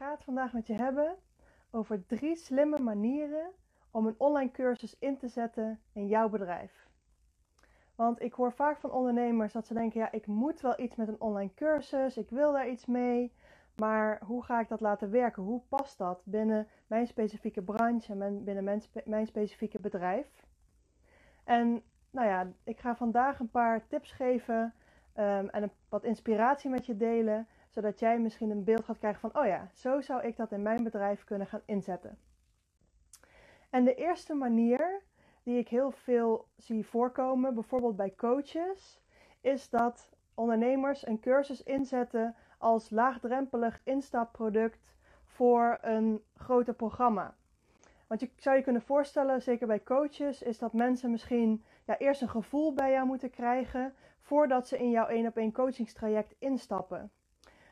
ga het vandaag met je hebben over drie slimme manieren om een online cursus in te zetten in jouw bedrijf. Want ik hoor vaak van ondernemers dat ze denken: ja, ik moet wel iets met een online cursus, ik wil daar iets mee, maar hoe ga ik dat laten werken? Hoe past dat binnen mijn specifieke branche en binnen mijn, specifieke bedrijf? En nou ja, ik ga vandaag een paar tips geven um, en een, wat inspiratie met je delen zodat jij misschien een beeld gaat krijgen van, oh ja, zo zou ik dat in mijn bedrijf kunnen gaan inzetten. En de eerste manier die ik heel veel zie voorkomen, bijvoorbeeld bij coaches, is dat ondernemers een cursus inzetten als laagdrempelig instapproduct voor een groter programma. Want je zou je kunnen voorstellen, zeker bij coaches, is dat mensen misschien ja, eerst een gevoel bij jou moeten krijgen voordat ze in jouw één op één coachingstraject instappen.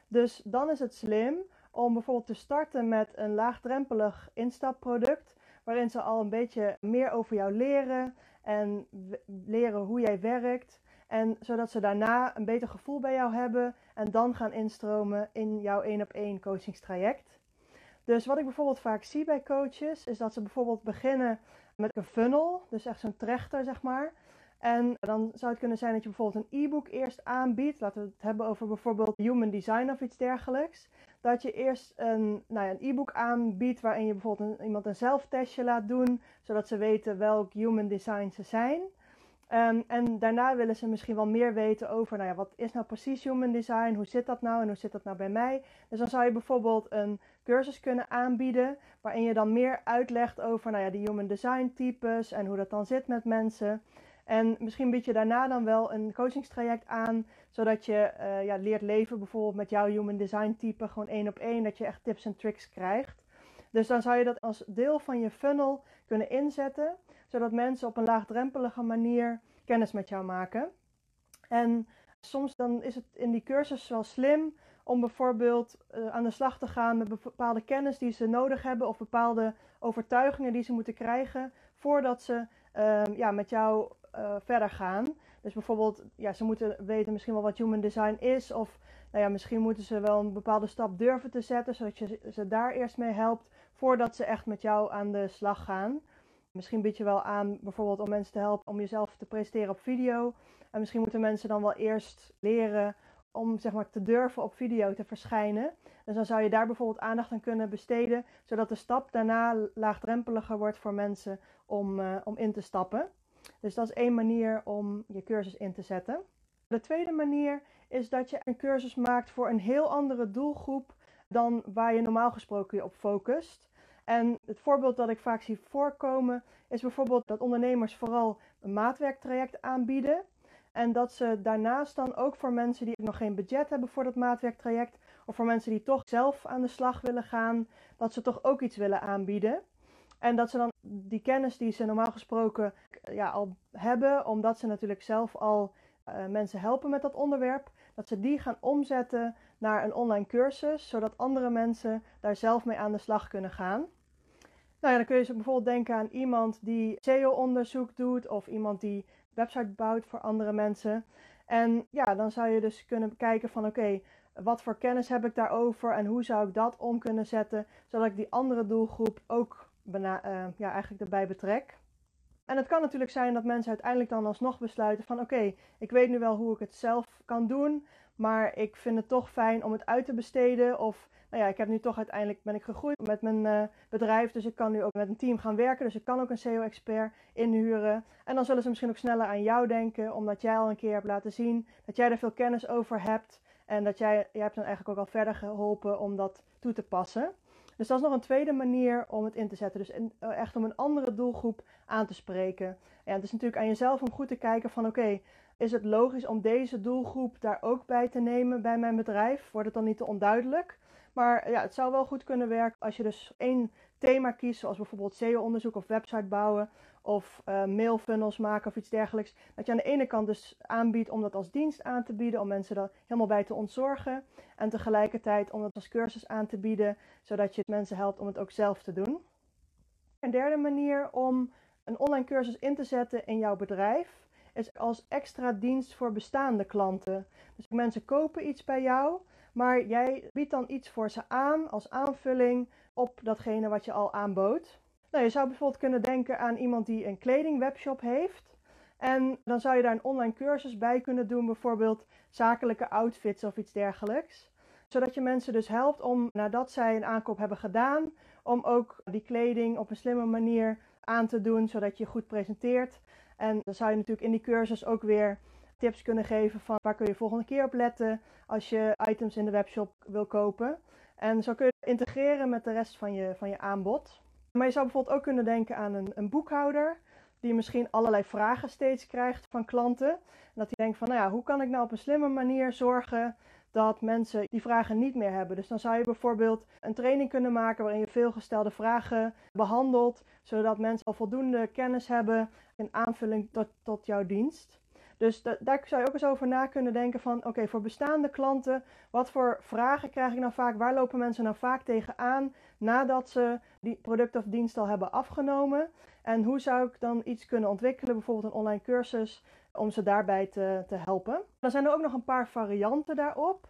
Dus dan is het slim om bijvoorbeeld te starten met een laagdrempelig instapproduct, waarin ze al een beetje meer over jou leren en leren hoe jij werkt. En zodat ze daarna een beter gevoel bij jou hebben en dan gaan instromen in jouw één op één coachingstraject. Dus wat ik bijvoorbeeld vaak zie bij coaches, is dat ze bijvoorbeeld beginnen met een funnel, dus echt zo'n trechter zeg maar. En dan zou het kunnen zijn dat je bijvoorbeeld een e-book eerst aanbiedt. Laten we het hebben over bijvoorbeeld human design of iets dergelijks. Dat je eerst een nou ja, e-book aanbiedt waarin je bijvoorbeeld iemand een zelftestje laat doen, zodat ze weten welk human design ze zijn. Um, en daarna willen ze misschien wel meer weten over, nou ja, wat is nou precies human design? Hoe zit dat nou en hoe zit dat nou bij mij? Dus dan zou je bijvoorbeeld een cursus kunnen aanbieden, waarin je dan meer uitlegt over, nou ja, die human design types en hoe dat dan zit met mensen. En misschien bied je daarna dan wel een coachingstraject aan, zodat je uh, ja, leert leven bijvoorbeeld met jouw human design type, gewoon één op één, dat je echt tips en tricks krijgt. Dus dan zou je dat als deel van je funnel kunnen inzetten, zodat mensen op een laagdrempelige manier kennis met jou maken. En soms dan is het in die cursus wel slim om bijvoorbeeld uh, aan de slag te gaan met bepaalde kennis die ze nodig hebben of bepaalde overtuigingen die ze moeten krijgen voordat ze uh, ja, met jou uh, verder gaan. Dus bijvoorbeeld, ja, ze moeten weten misschien wel wat human design is. Of nou ja, misschien moeten ze wel een bepaalde stap durven te zetten, zodat je ze daar eerst mee helpt voordat ze echt met jou aan de slag gaan. Misschien bied je wel aan bijvoorbeeld om mensen te helpen om jezelf te presenteren op video. En misschien moeten mensen dan wel eerst leren om zeg maar te durven op video te verschijnen. Dus dan zou je daar bijvoorbeeld aandacht aan kunnen besteden, zodat de stap daarna laagdrempeliger wordt voor mensen om, uh, om in te stappen. Dus dat is één manier om je cursus in te zetten. De tweede manier is dat je een cursus maakt voor een heel andere doelgroep dan waar je normaal gesproken je op focust. En het voorbeeld dat ik vaak zie voorkomen is bijvoorbeeld dat ondernemers vooral een maatwerktraject aanbieden. En dat ze daarnaast dan ook voor mensen die nog geen budget hebben voor dat maatwerktraject, of voor mensen die toch zelf aan de slag willen gaan, dat ze toch ook iets willen aanbieden. En dat ze dan die kennis die ze normaal gesproken ja, al hebben, omdat ze natuurlijk zelf al uh, mensen helpen met dat onderwerp, dat ze die gaan omzetten naar een online cursus, zodat andere mensen daar zelf mee aan de slag kunnen gaan. Nou ja, dan kun je dus bijvoorbeeld denken aan iemand die SEO-onderzoek doet of iemand die website bouwt voor andere mensen. En ja, dan zou je dus kunnen kijken van oké, wat voor kennis heb ik daarover en hoe zou ik dat om kunnen zetten, zodat ik die andere doelgroep ook ja, eigenlijk erbij betrek. En het kan natuurlijk zijn dat mensen uiteindelijk dan alsnog besluiten van oké, ik weet nu wel hoe ik het zelf kan doen, maar ik vind het toch fijn om het uit te besteden. Of nou ja, ik heb nu toch uiteindelijk ben ik gegroeid met mijn uh, bedrijf, dus ik kan nu ook met een team gaan werken. Dus ik kan ook een SEO-expert inhuren. En dan zullen ze misschien ook sneller aan jou denken, omdat jij al een keer hebt laten zien dat jij er veel kennis over hebt. En dat jij, jij hebt dan eigenlijk ook al verder geholpen om dat toe te passen. Dus dat is nog een tweede manier om het in te zetten. Dus eh, echt om een andere doelgroep aan te spreken. Ja, het is natuurlijk aan jezelf om goed te kijken van oké, is het logisch om deze doelgroep daar ook bij te nemen bij mijn bedrijf? Wordt het dan niet te onduidelijk? Maar ja, het zou wel goed kunnen werken als je dus één thema kiest, zoals bijvoorbeeld SEO-onderzoek of website bouwen of uh, mailfunnels maken of iets dergelijks. Dat je aan de ene kant dus aanbiedt om dat als dienst aan te bieden, om mensen er helemaal bij te ontzorgen. En tegelijkertijd om dat als cursus aan te bieden, zodat je mensen helpt om het ook zelf te doen. Een derde manier om een online cursus in te zetten in jouw bedrijf is als extra dienst voor bestaande klanten. Dus mensen kopen iets bij jou, maar jij biedt dan iets voor ze aan als aanvulling op datgene wat je al aanbood. Nou, je zou bijvoorbeeld kunnen denken aan iemand die een kledingwebshop heeft. En dan zou je daar een online cursus bij kunnen doen, bijvoorbeeld zakelijke outfits of iets dergelijks. Zodat je mensen dus helpt om, nadat zij een aankoop hebben gedaan, om ook die kleding op een slimme manier aan te doen, zodat je goed presenteert. En dan zou je natuurlijk in die cursus ook weer tips kunnen geven van waar kun je volgende keer op letten als je items in de webshop wil kopen. En zo kun je het integreren met de rest van je, van je aanbod. Maar je zou bijvoorbeeld ook kunnen denken aan een, een boekhouder die misschien allerlei vragen steeds krijgt van klanten. En dat hij denkt van, nou ja, hoe kan ik nou op een slimme manier zorgen dat mensen die vragen niet meer hebben. Dus dan zou je bijvoorbeeld een training kunnen maken waarin je veel gestelde vragen behandelt, zodat mensen al voldoende kennis hebben in aanvulling tot, tot jouw dienst. Dus daar zou je ook eens over na kunnen denken van, oké, voor bestaande klanten, wat voor vragen krijg ik nou vaak? Waar lopen mensen nou vaak tegenaan nadat ze die product of dienst al hebben afgenomen? En hoe zou ik dan iets kunnen ontwikkelen, bijvoorbeeld een online cursus, om ze daarbij te, te helpen? Dan zijn er ook nog een paar varianten daarop.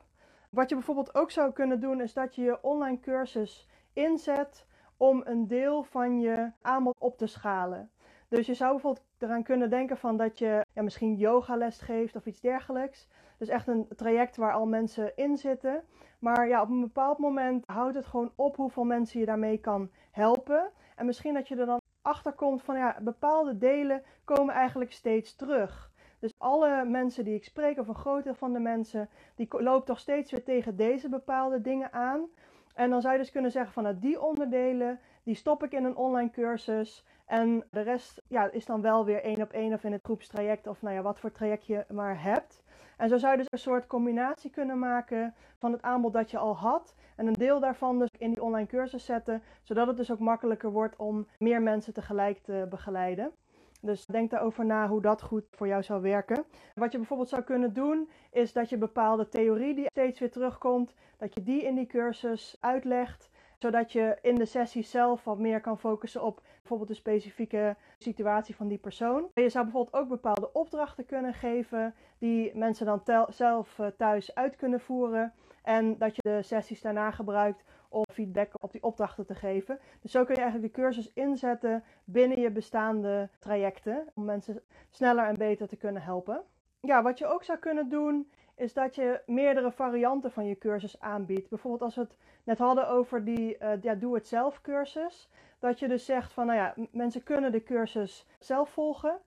Wat je bijvoorbeeld ook zou kunnen doen, is dat je je online cursus inzet om een deel van je aanbod op te schalen. Dus je zou bijvoorbeeld eraan kunnen denken van dat je ja, misschien yogales geeft of iets dergelijks. Dus echt een traject waar al mensen in zitten. Maar ja, op een bepaald moment houdt het gewoon op hoeveel mensen je daarmee kan helpen. En misschien dat je er dan achter komt van ja, bepaalde delen komen eigenlijk steeds terug. Dus alle mensen die ik spreek, of een groot deel van de mensen, die loopt toch steeds weer tegen deze bepaalde dingen aan. En dan zou je dus kunnen zeggen van nou, die onderdelen, die stop ik in een online cursus. En de rest ja, is dan wel weer één op één of in het groepstraject of nou ja, wat voor traject je maar hebt. En zo zou je dus een soort combinatie kunnen maken van het aanbod dat je al had. En een deel daarvan dus in die online cursus zetten, zodat het dus ook makkelijker wordt om meer mensen tegelijk te begeleiden. Dus denk daarover na hoe dat goed voor jou zou werken. Wat je bijvoorbeeld zou kunnen doen, is dat je bepaalde theorie die steeds weer terugkomt, dat je die in die cursus uitlegt zodat je in de sessie zelf wat meer kan focussen op bijvoorbeeld de specifieke situatie van die persoon. Je zou bijvoorbeeld ook bepaalde opdrachten kunnen geven die mensen dan zelf eh, thuis uit kunnen voeren. En dat je de sessies daarna gebruikt om feedback op die opdrachten te geven. Dus zo kun je eigenlijk de cursus inzetten binnen je bestaande trajecten om mensen sneller en beter te kunnen helpen. Ja, wat je ook zou kunnen doen is dat je meerdere varianten van je cursus aanbiedt. Bijvoorbeeld als we het net hadden over die uh, ja, doe-het-zelf cursus. Dat je dus zegt van, nou ja, mensen kunnen de cursus zelf volgen.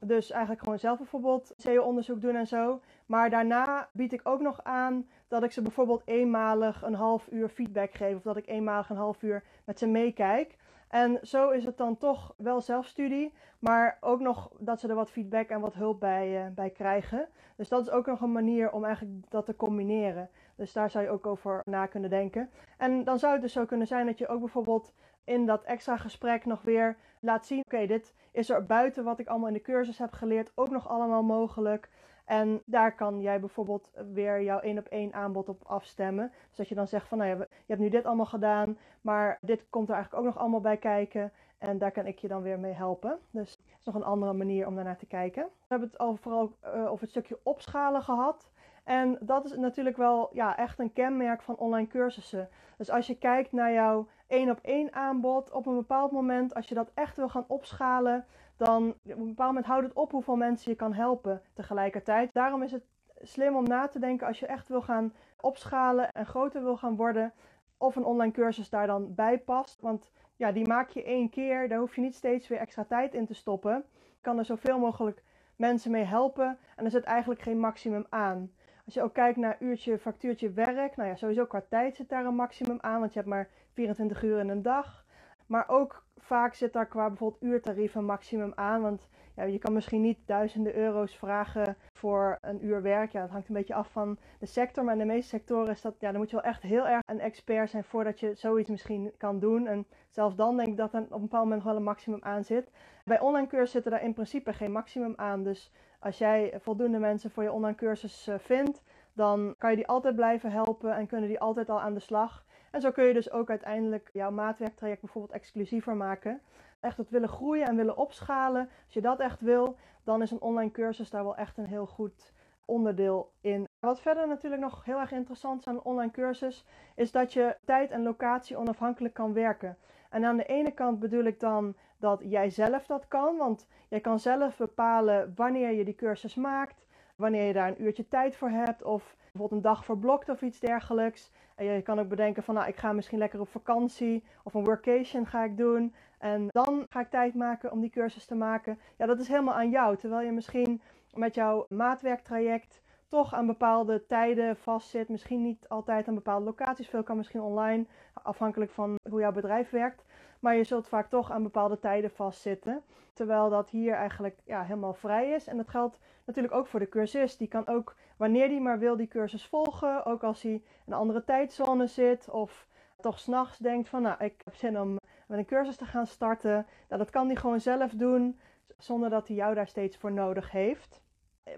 Dus eigenlijk gewoon zelf bijvoorbeeld SEO-onderzoek doen en zo. Maar daarna bied ik ook nog aan dat ik ze bijvoorbeeld eenmalig een half uur feedback geef. Of dat ik eenmalig een half uur met ze meekijk. En zo is het dan toch wel zelfstudie, maar ook nog dat ze er wat feedback en wat hulp bij, uh, bij krijgen. Dus dat is ook nog een manier om eigenlijk dat te combineren. Dus daar zou je ook over na kunnen denken. En dan zou het dus zo kunnen zijn dat je ook bijvoorbeeld in dat extra gesprek nog weer laat zien: oké, dit is er buiten wat ik allemaal in de cursus heb geleerd ook nog allemaal mogelijk. En daar kan jij bijvoorbeeld weer jouw één op één aanbod op afstemmen. Dus dat je dan zegt van nou ja, je hebt nu dit allemaal gedaan, maar dit komt er eigenlijk ook nog allemaal bij kijken. En daar kan ik je dan weer mee helpen. Dus dat is nog een andere manier om daarnaar te kijken. We hebben het al vooral uh, over het stukje opschalen gehad. En dat is natuurlijk wel ja, echt een kenmerk van online cursussen. Dus als je kijkt naar jouw één op één aanbod, op een bepaald moment, als je dat echt wil gaan opschalen, dan op een bepaald moment houdt het op hoeveel mensen je kan helpen tegelijkertijd. Daarom is het slim om na te denken als je echt wil gaan opschalen en groter wil gaan worden, of een online cursus daar dan bij past. Want ja, die maak je één keer, daar hoef je niet steeds weer extra tijd in te stoppen. Je kan er zoveel mogelijk mensen mee helpen en er zit eigenlijk geen maximum aan. Als je ook kijkt naar uurtje, factuurtje werk, nou ja, sowieso qua tijd zit daar een maximum aan, want je hebt maar 24 uur in een dag. Maar ook vaak zit daar qua bijvoorbeeld uurtarief een maximum aan. Want ja, je kan misschien niet duizenden euro's vragen voor een uur werk. Ja, dat hangt een beetje af van de sector. Maar in de meeste sectoren is dat, ja, dan moet je wel echt heel erg een expert zijn voordat je zoiets misschien kan doen. En zelfs dan denk ik dat er op een bepaald moment wel een maximum aan zit. Bij online cursus zitten daar in principe geen maximum aan. Dus als jij voldoende mensen voor je online cursus eh, vindt, dan kan je die altijd blijven helpen en kunnen die altijd al aan de slag. En zo kun je dus ook uiteindelijk jouw maatwerktraject bijvoorbeeld exclusiever maken. Echt het willen groeien en willen opschalen. Als je dat echt wil, dan is een online cursus daar wel echt een heel goed onderdeel in. Wat verder natuurlijk nog heel erg interessant is aan een online cursus, is dat je tijd en locatie onafhankelijk kan werken. En aan de ene kant bedoel ik dan dat jij zelf dat kan, want jij kan zelf bepalen wanneer je die cursus maakt, wanneer je daar een uurtje tijd voor hebt of bijvoorbeeld een dag voor of iets dergelijks. En je kan ook bedenken van nou ik ga misschien lekker op vakantie of een workation ga ik doen en dan ga ik tijd maken om die cursus te maken. Ja, dat is helemaal aan jou, terwijl je misschien met jouw maatwerktraject toch aan bepaalde tijden vastzit. Misschien niet altijd aan bepaalde locaties. Veel kan misschien online, afhankelijk van hoe jouw bedrijf werkt. Maar je zult vaak toch aan bepaalde tijden vastzitten. Terwijl dat hier eigenlijk ja, helemaal vrij is. En dat geldt natuurlijk ook voor de cursist. Die kan ook, wanneer die maar wil, die cursus volgen. Ook als hij een andere tijdzone zit. Of toch s'nachts denkt van, nou, ik heb zin om met een cursus te gaan starten. Nou, dat kan hij gewoon zelf doen. Zonder dat hij jou daar steeds voor nodig heeft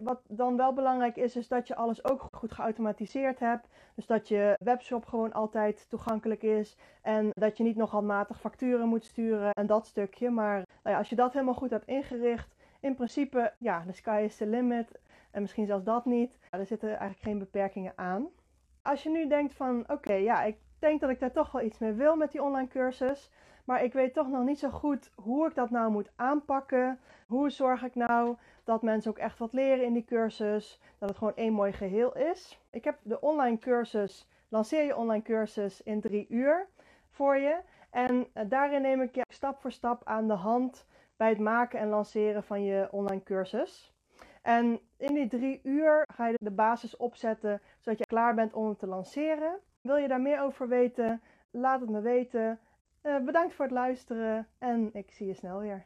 wat dan wel belangrijk is, is dat je alles ook goed geautomatiseerd hebt. Dus dat je webshop gewoon altijd toegankelijk is. En dat je niet nog handmatig facturen moet sturen en dat stukje. Maar nou ja, als je dat helemaal goed hebt ingericht, in principe, ja, de sky is the limit. En misschien zelfs dat niet. er zitten eigenlijk geen beperkingen aan. Als je nu denkt van, oké, ja, ik denk dat ik daar toch wel iets mee wil met die online cursus. Maar ik weet toch nog niet zo goed hoe ik dat nou moet aanpakken. Hoe zorg ik nou dat mensen ook echt wat leren in die cursus? Dat het gewoon één mooi geheel is. Ik heb de online cursus, lanceer je online cursus in drie uur voor je. En eh, daarin neem ik je stap voor stap aan de hand bij het maken en lanceren van je online cursus. En in die drie uur ga je de basis opzetten zodat je klaar bent om het te lanceren. Wil je daar meer over weten? Laat het me weten. Uh, bedankt voor het luisteren en ik zie je snel weer.